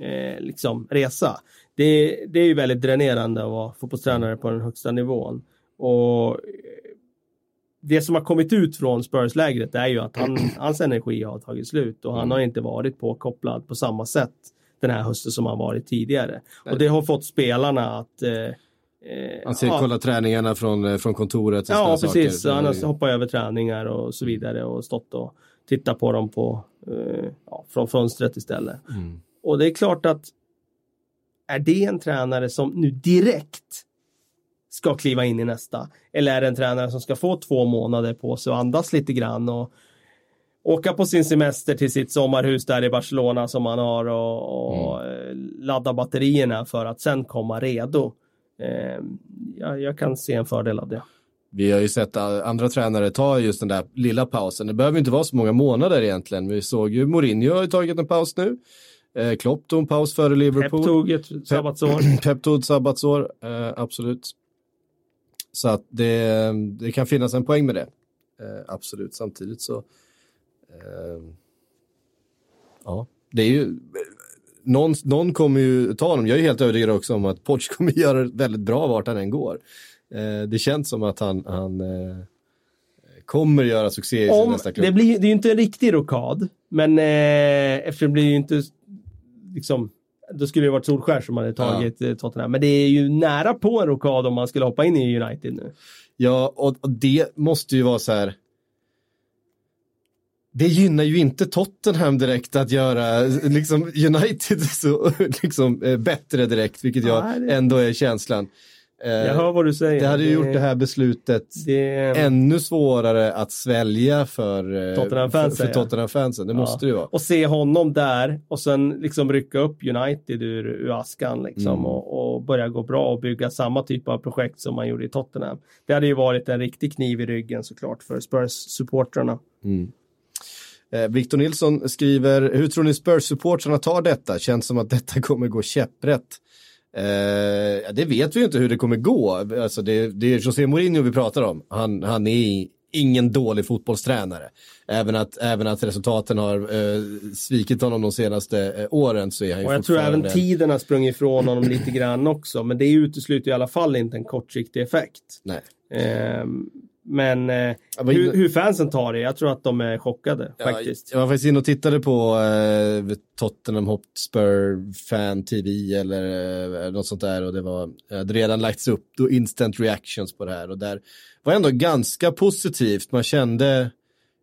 eh, liksom, resa. Det, det är ju väldigt dränerande att vara fotbollstränare på den högsta nivån. Och eh, det som har kommit ut från Spurs-lägret är ju att han, hans energi har tagit slut och han har inte varit påkopplad på samma sätt den här hösten som han varit tidigare. Och det har fått spelarna att eh, eh, Han ser ja, kolla träningarna från, eh, från kontoret och Ja, precis. saker. Han har hoppat över träningar och så vidare och stått och tittat på dem på, eh, ja, från fönstret istället. Mm. Och det är klart att är det en tränare som nu direkt ska kliva in i nästa? Eller är det en tränare som ska få två månader på sig och andas lite grann och åka på sin semester till sitt sommarhus där i Barcelona som han har och, och eh, ladda batterierna för att sen komma redo. Eh, jag, jag kan se en fördel av det. Vi har ju sett andra tränare ta just den där lilla pausen. Det behöver inte vara så många månader egentligen. Vi såg ju Mourinho har ju tagit en paus nu. Eh, Klopp tog en paus före Pep Liverpool. tog ett sabbatsår. Pep tog ett sabbatsår, eh, absolut. Så att det, det kan finnas en poäng med det. Eh, absolut, samtidigt så. Eh, ja, det är ju. Någon, någon kommer ju ta honom. Jag är helt övertygad också om att Poch kommer göra det väldigt bra vart han än går. Eh, det känns som att han, han eh, kommer göra succé i sin nästa klubb. det, blir, det är ju inte en riktig rokad, men eh, eftersom det blir ju inte liksom då skulle det varit Solskär som hade tagit ja. Tottenham. Men det är ju nära på en rokad om man skulle hoppa in i United nu. Ja, och, och det måste ju vara så här. Det gynnar ju inte Tottenham direkt att göra liksom United så liksom eh, bättre direkt, vilket jag ändå är känslan. Eh, Jag hör vad du säger. det hade ju gjort det här beslutet det, ännu svårare att svälja för, Tottenham-fansen, för, för ja. Tottenham-fansen. Det måste det ju vara. Och se honom där och sen liksom rycka upp United ur, ur askan liksom Mm. och, och börja gå bra och bygga samma typ av projekt som man gjorde i Tottenham. Det hade ju varit en riktig kniv i ryggen såklart för Spurs-supportrarna. Eh, Victor Nilsson skriver, hur tror ni Spurs-supportrarna tar detta? Känns som att detta kommer gå käpprätt. Eh, det vet vi ju inte hur det kommer gå. Alltså det, det är José Mourinho vi pratar om. Han, han är ingen dålig fotbollstränare. Även att, även att resultaten har eh, svikit honom de senaste eh, åren så är han ju Och jag tror även tiden har sprungit ifrån honom lite grann också. Men det utesluter i alla fall inte en kortsiktig effekt. Nej. Eh, men eh, hur, hur, fansen tar det, jag tror att de är chockade ja, faktiskt. Jag var faktiskt inne och tittade på eh, Tottenham Hotspur Fan TV eller eh, något sånt där och det var, eh, det redan lagts upp då instant reactions på det här och där var ändå ganska positivt. Man kände,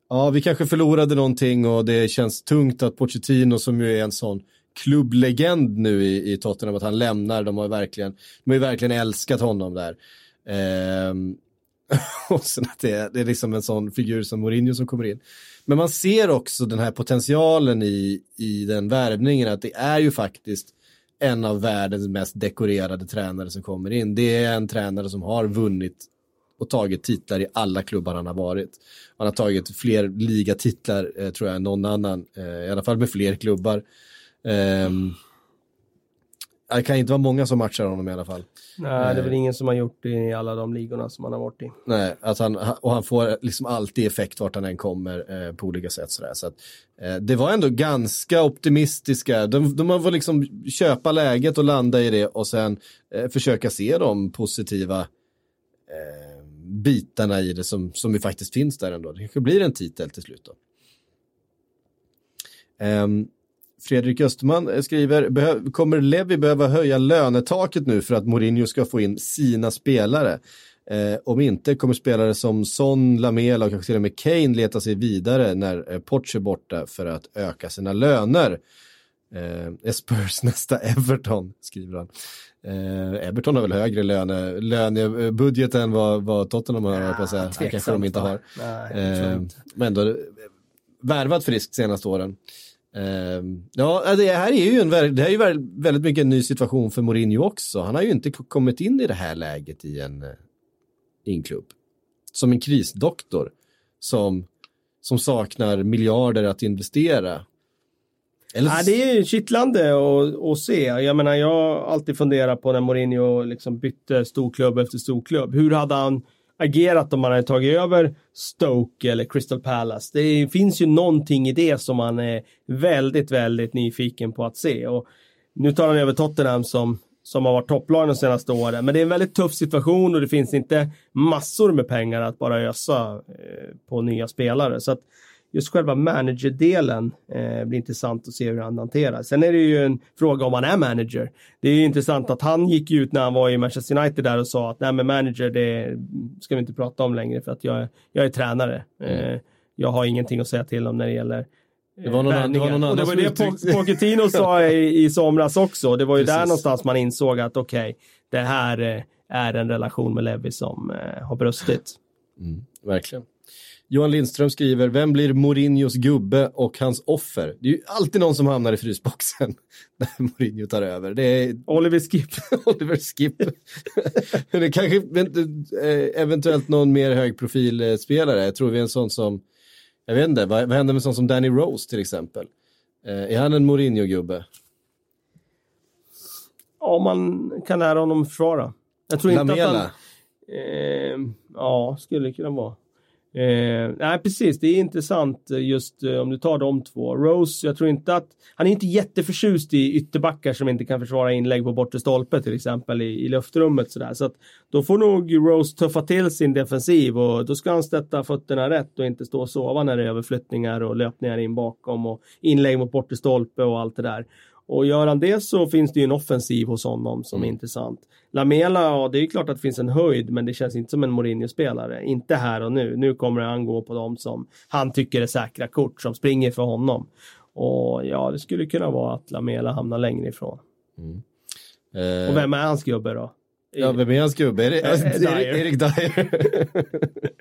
ja vi kanske förlorade någonting och det känns tungt att Pochettino som ju är en sån klubblegend nu i, i Tottenham att han lämnar. De har verkligen, de har ju verkligen älskat honom där. Eh, och sen att det är, det är liksom en sån figur som Mourinho som kommer in. Men man ser också den här potentialen i, i den värvningen att det är ju faktiskt en av världens mest dekorerade tränare som kommer in. Det är en tränare som har vunnit och tagit titlar i alla klubbar han har varit. Han har tagit fler ligatitlar eh, tror jag än någon annan, eh, i alla fall med fler klubbar. Eh, det kan inte vara många som matchar honom i alla fall. Nej, det är väl ingen som har gjort det i alla de ligorna som han har varit i. Nej, att han, och han får liksom alltid effekt vart han än kommer eh, på olika sätt. Sådär. Så att, eh, det var ändå ganska optimistiska. De, de har liksom köpa läget och landa i det och sen eh, försöka se de positiva eh, bitarna i det som, som ju faktiskt finns där ändå. Det kanske blir en titel till slut då. Um, Fredrik Österman skriver, kommer Levi behöva höja lönetaket nu för att Mourinho ska få in sina spelare? Eh, om inte kommer spelare som Son, Lamela och kanske till och med Kane leta sig vidare när eh, Poch är borta för att öka sina löner. Eh, Spurs nästa Everton, skriver han. Eh, Everton har väl högre löne, lönebudget än vad, vad Tottenham har, ja, på säga. Det kanske de inte har. Nej, eh, men ändå värvat friskt senaste åren. Uh, ja, det här är ju en, det här är ju väldigt mycket en ny situation för Mourinho också. Han har ju inte kommit in i det här läget i en, i en klubb. Som en krisdoktor som, som saknar miljarder att investera. Eller... Ja, det är ju kittlande att, att se. Jag menar, jag har alltid funderat på när Mourinho liksom bytte storklubb efter storklubb. Hur hade han agerat om man hade tagit över Stoke eller Crystal Palace. Det finns ju någonting i det som man är väldigt, väldigt nyfiken på att se. Och nu tar han över Tottenham som, som har varit topplag de senaste åren. Men det är en väldigt tuff situation och det finns inte massor med pengar att bara ösa eh, på nya spelare. Så att just själva managerdelen eh, blir intressant att se hur han hanterar. Sen är det ju en fråga om han är manager. Det är ju intressant att han gick ut när han var i Manchester United där och sa att nej men manager det ska vi inte prata om längre för att jag, jag är tränare. Eh, jag har ingenting att säga till om när det gäller det var någon, annan, det var någon annan och det var det Pochettino sa i, i somras också. Det var ju Precis. där någonstans man insåg att okej, okay, det här eh, är en relation med Levi som eh, har brustit. Mm, verkligen. Johan Lindström skriver, vem blir Mourinhos gubbe och hans offer? Det är ju alltid någon som hamnar i frysboxen när Mourinho tar över. Det är Oliver Skip. Oliver Skip. det kanske eh, eventuellt någon mer högprofilspelare. Jag tror vi är en sån som, jag vet inte, vad, vad händer med en sån som Danny Rose till exempel? Eh, är han en Mourinho-gubbe? Ja, man kan lära honom försvara. Jag tror inte Lamela. att han... Eh, ja, skulle kunna vara. Eh, nej, precis. Det är intressant eh, just eh, om du tar de två. Rose, jag tror inte att... Han är inte jätteförtjust i ytterbackar som inte kan försvara inlägg på bortre stolpe till exempel i, i luftrummet sådär. Så att då får nog Rose tuffa till sin defensiv och då ska han sätta fötterna rätt och inte stå och sova när det är överflyttningar och löpningar in bakom och inlägg mot bortre stolpe och allt det där. Och gör han det så finns det ju en offensiv hos honom som mm. är intressant. Lamela, ja det är klart att det finns en höjd men det känns inte som en Mourinho-spelare. Inte här och nu. Nu kommer han gå på dem som han tycker är säkra kort som springer för honom. Och ja, det skulle kunna vara att Lamela hamnar längre ifrån. Mm. Eh... Och vem är hans gubbe då? Ja, vem är hans gubbe? Är det, Erik, Erik Dyer?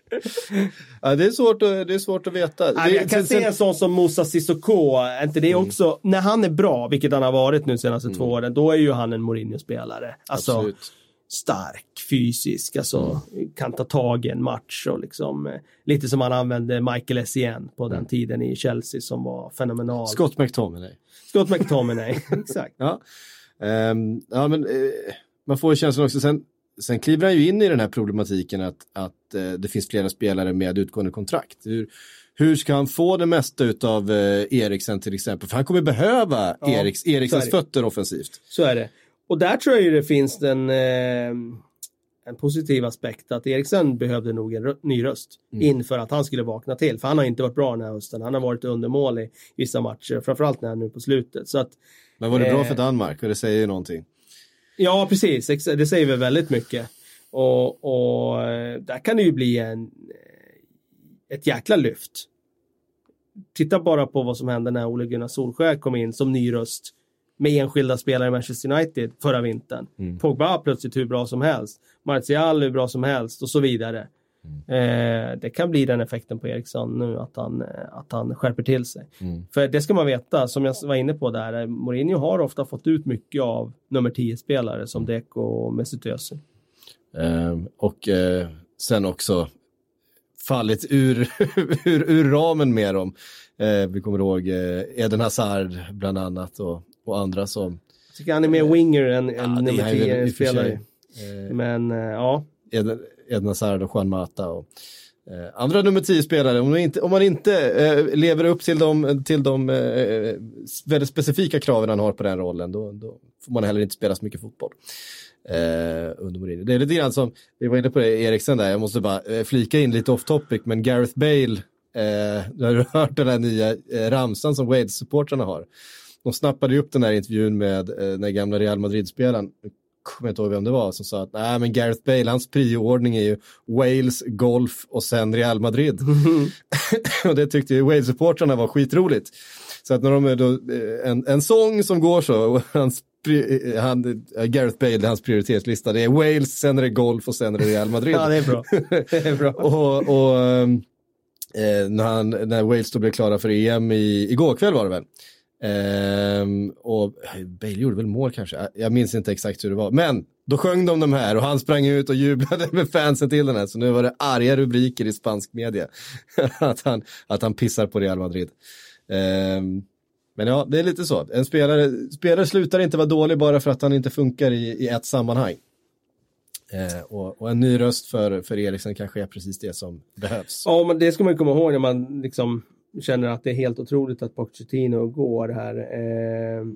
ja, det, är svårt att, det är svårt att veta. Ja, jag kan se en sån som Moussa Sissoko. Inte det mm. också, när han är bra, vilket han har varit nu senaste mm. två åren, då är ju han en Mourinho-spelare. Alltså, Absolut. stark, fysisk, alltså kan ta tag i en match och liksom eh, lite som han använde Michael Essien på den tiden i Chelsea som var fenomenal. Scott McTominay. Scott McTominay, exakt. Ja, Ehm, ja men eh, man får ju känslan också, sen, sen kliver han ju in i den här problematiken att, att eh, det finns flera spelare med utgående kontrakt. Hur, hur ska han få det mesta av eh, Eriksen till exempel? För han kommer behöva Ja, Eriks, Eriksens fötter offensivt. Så är det. Och där tror jag ju det finns en, eh, en positiv aspekt att Eriksen behövde nog en rö- ny röst inför att han skulle vakna till. För han har inte varit bra den här hösten. Han har varit undermålig i vissa matcher, framförallt när nu på slutet. Så att, Men var det bra Eh. för Danmark? Och det säger ju någonting. Ja, precis. Det säger väl väldigt mycket. Och, och eh, där kan det ju bli en, eh, ett jäkla lyft. Titta bara på vad som hände när Ole Gunnar Solskjaer kom in som ny röst med enskilda spelare i Manchester United förra vintern. Pogba plötsligt hur bra som helst. Martial hur bra som helst och så vidare. Eh, det kan bli den effekten på Eriksson nu att han, eh, att han skärper till sig. För det ska man veta, som jag var inne på där, eh, Mourinho har ofta fått ut mycket av nummer 10-spelare som Deco och Mesut Özil. Ehm, och eh, sen också fallit ur, ur, ur ramen med dem. Eh, vi kommer ihåg eh, Eden Hazard bland annat och, och andra som... Jag tycker han är mer winger än, än Ja, nummer är väl i och för sig, 10-spelare. eh, Men eh, ja, Eden, Edna Sard och Juan Mata och eh, andra nummer 10-spelare. Om, man inte- om man inte eh, lever upp till de, till de eh, eh, väldigt specifika kraven han har på den rollen, då, då får man heller inte spela så mycket fotboll. Eh, under Mourinho. Det är lite grann som, vi var inne på det, Eriksen där, jag måste bara eh, flika in lite off topic, men Gareth Bale, eh, du har du hört den här nya eh, ramsan som Wales-supportrarna har? De snappade ju upp den här intervjun med eh, den gamla Real Madrid-spelaren, kommer inte ihåg vem det var, som sa att nej men Gareth Bale, hans prioordning är ju Wales, golf och sen Real Madrid. och det tyckte ju Wales-supportrarna var skitroligt. Så att när de då, eh, en, en sång som går så, och hans, eh, han, eh, Gareth Bale, hans prioritetslista, det är Wales, sen är det golf och sen är det Real Madrid. ja det är bra. det är bra. och och eh, när, han, när Wales då blev klara för EM i, igår kväll var det väl. Ehm, och eh, Bale gjorde väl mål kanske, ah, jag, minns inte exakt hur det var. Men då sjöng de de här och han sprang ut och jublade med fansen till den här. Så nu var det arga rubriker i spansk media. att, han, att han pissar på Real Madrid. Ehm, men ja, det är lite så. En spelare, spelare slutar inte vara dålig bara för att han inte funkar i, i ett sammanhang. Eh, och, och en ny röst för, för Eriksen kanske är precis det som behövs. Ja, men det ska man komma ihåg när man liksom känner att det är helt otroligt att Pochettino går här. Eh,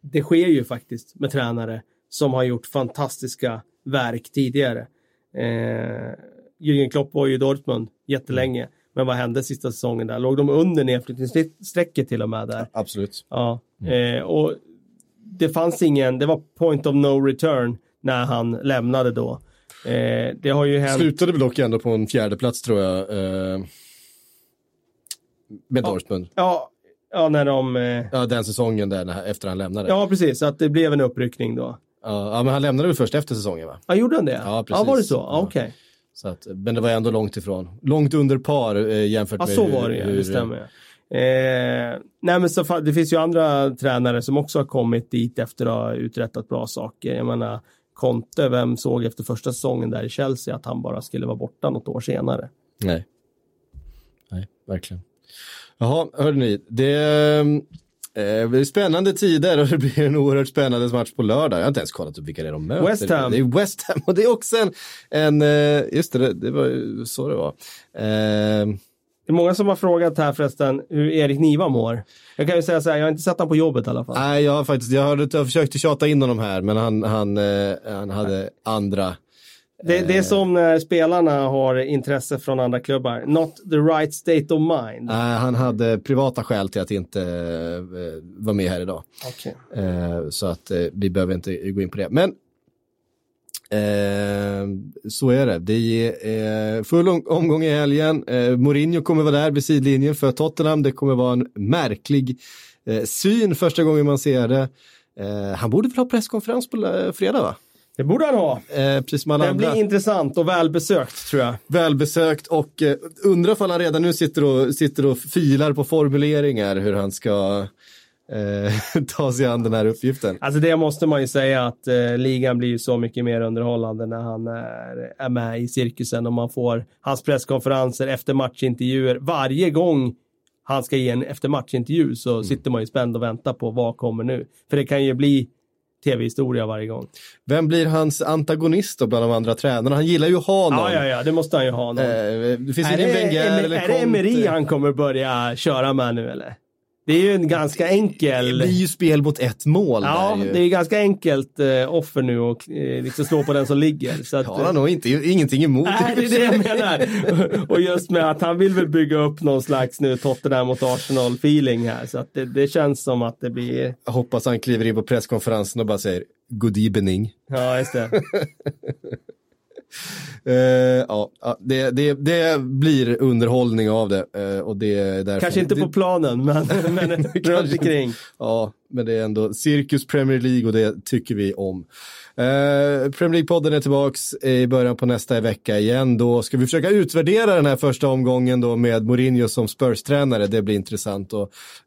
det sker ju faktiskt med tränare som har gjort fantastiska verk tidigare. Eh, Jürgen Klopp var ju i Dortmund jättelänge. Men vad hände sista säsongen där? Låg de under nedflyttningsstrecket till och med där? Absolut. Ja, eh, och det fanns ingen, det var point of no return när han lämnade då. Eh, det har ju hänt. Slutade väl dock ändå på en fjärde plats tror jag. Eh, med Dortmund. Ja, ja, när de... Eh, Ja, den säsongen där när, efter han lämnade. ja, precis, att det blev en uppryckning då. Ja, ja, men han lämnade väl först efter säsongen va? Ja, gjorde han det? Ja, precis. Ja, var det så? Ja. Ja, okej. Så att, men det var ändå långt ifrån. Långt under par eh, jämfört Ja, med så hur, var det hur, det stämmer. Eh, nej, men så, det finns ju andra tränare som också har kommit dit efter att ha uträttat bra saker. Jag menar, Conte, vem såg efter första säsongen där i Chelsea att han bara skulle vara borta något år senare? Nej. Nej, verkligen. Jaha, hörni, det eh, blir spännande tider och det blir en oerhört spännande match på lördag. Jag har inte ens kollat upp vilka det är de möter. West Ham. Det är West Ham och det är också en, en eh, just det, det var så det var. Eh, Det är många som har frågat här förresten hur Erik Niva mår. Jag kan ju säga så här, jag har inte sett honom på jobbet i alla fall. nej, jag har faktiskt, jag, hörde, jag försökte tjata in honom här, men han, han, eh, han hade andra. Det, det är som när spelarna har intresse från andra klubbar. Not the right state of mind. Nej, han hade privata skäl till att inte eh, vara med här idag. Okej. Eh, så att eh, vi behöver inte gå in på det. Men eh, så är det. Det är eh, full om- omgång i helgen. Eh, Mourinho kommer vara där vid sidlinjen för Tottenham. Det kommer vara en märklig eh, syn första gången man ser det. Eh, han borde väl ha presskonferens på eh, fredag va? Det borde han ha. Eh, precis som alla Det andra. blir intressant och välbesökt tror jag. Välbesökt och eh, undrar om han redan nu sitter och, sitter och filar på formuleringar hur han ska eh, ta sig an den här uppgiften. Alltså det måste man ju säga att eh, ligan blir ju så mycket mer underhållande när han är, är med i cirkusen och man får hans presskonferenser efter matchintervjuer. Varje gång han ska ge en efter matchintervju så Mm. sitter man ju spänd och väntar på vad kommer nu. För det kan ju bli tv-historia varje gång. Vem blir hans antagonist då bland de andra tränarna? Han gillar ju att ha någon. Ja, ja, ja, det måste han ju ha någon. Eh, det finns är ingen Wenger är, eller är det Emery han kommer börja köra med nu eller? Det är ju en ganska enkel... Det blir ju spel mot ett mål Ja, ju. det är ganska enkelt eh, offer nu och eh, liksom slå på den som ligger. Så att, har han nog inte, ingenting emot. Nej, det är det jag menar. Och just med att han vill väl bygga upp någon slags nu Tottenham mot Arsenal-feeling här. Så att det, det känns som att det blir, Jag hoppas han kliver in på presskonferensen och bara säger good evening. ja just det. Eh, ja, det, det, det blir underhållning av det. eh, och det är därför, Kanske inte på planen, men, men runt omkring. Ja, men det är ändå cirkus Premier League och det tycker vi om. Eh, Premier League-podden är tillbaks i början på nästa vecka igen. Då ska vi försöka utvärdera den här första omgången då med Mourinho som Spurs-tränare. Det blir intressant och,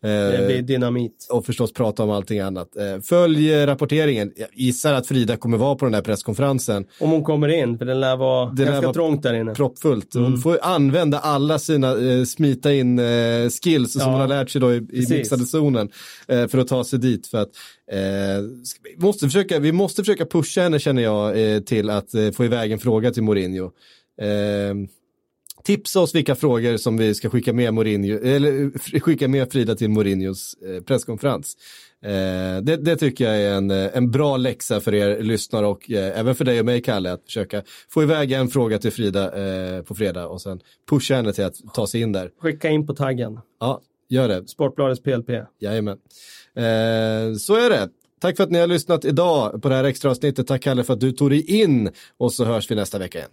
eh, Det blir dynamit. och förstås prata om allting annat. Eh, följ rapporteringen. Jag gissar att Frida kommer vara på den här presskonferensen. Om hon kommer in, för den lär vara lär ganska vara trångt där inne. proppfullt. Hon Mm. får använda alla sina eh, smita in eh, skills som Ja, hon har lärt sig då i, i mixade zonen eh, för att ta sig dit. För att, eh, vi, måste försöka, vi måste försöka pusha henne känner jag eh, till att eh, få iväg en fråga till Mourinho. Eh, tipsa oss vilka frågor som vi ska skicka med Mourinho, eller eh, skicka med Frida till Mourinhos eh, presskonferens. Det, det tycker jag är en, en bra läxa för er lyssnare och även för dig och mig Kalle att försöka få iväg en fråga till Frida på fredag och sen pusha henne till att ta sig in där. Skicka in på taggen. Ja, gör det. Sportbladets PLP. Jajamän. Eh, så är det. Tack för att ni har lyssnat idag på det här extra avsnittet. Tack Kalle för att du tog dig in och så hörs vi nästa vecka igen.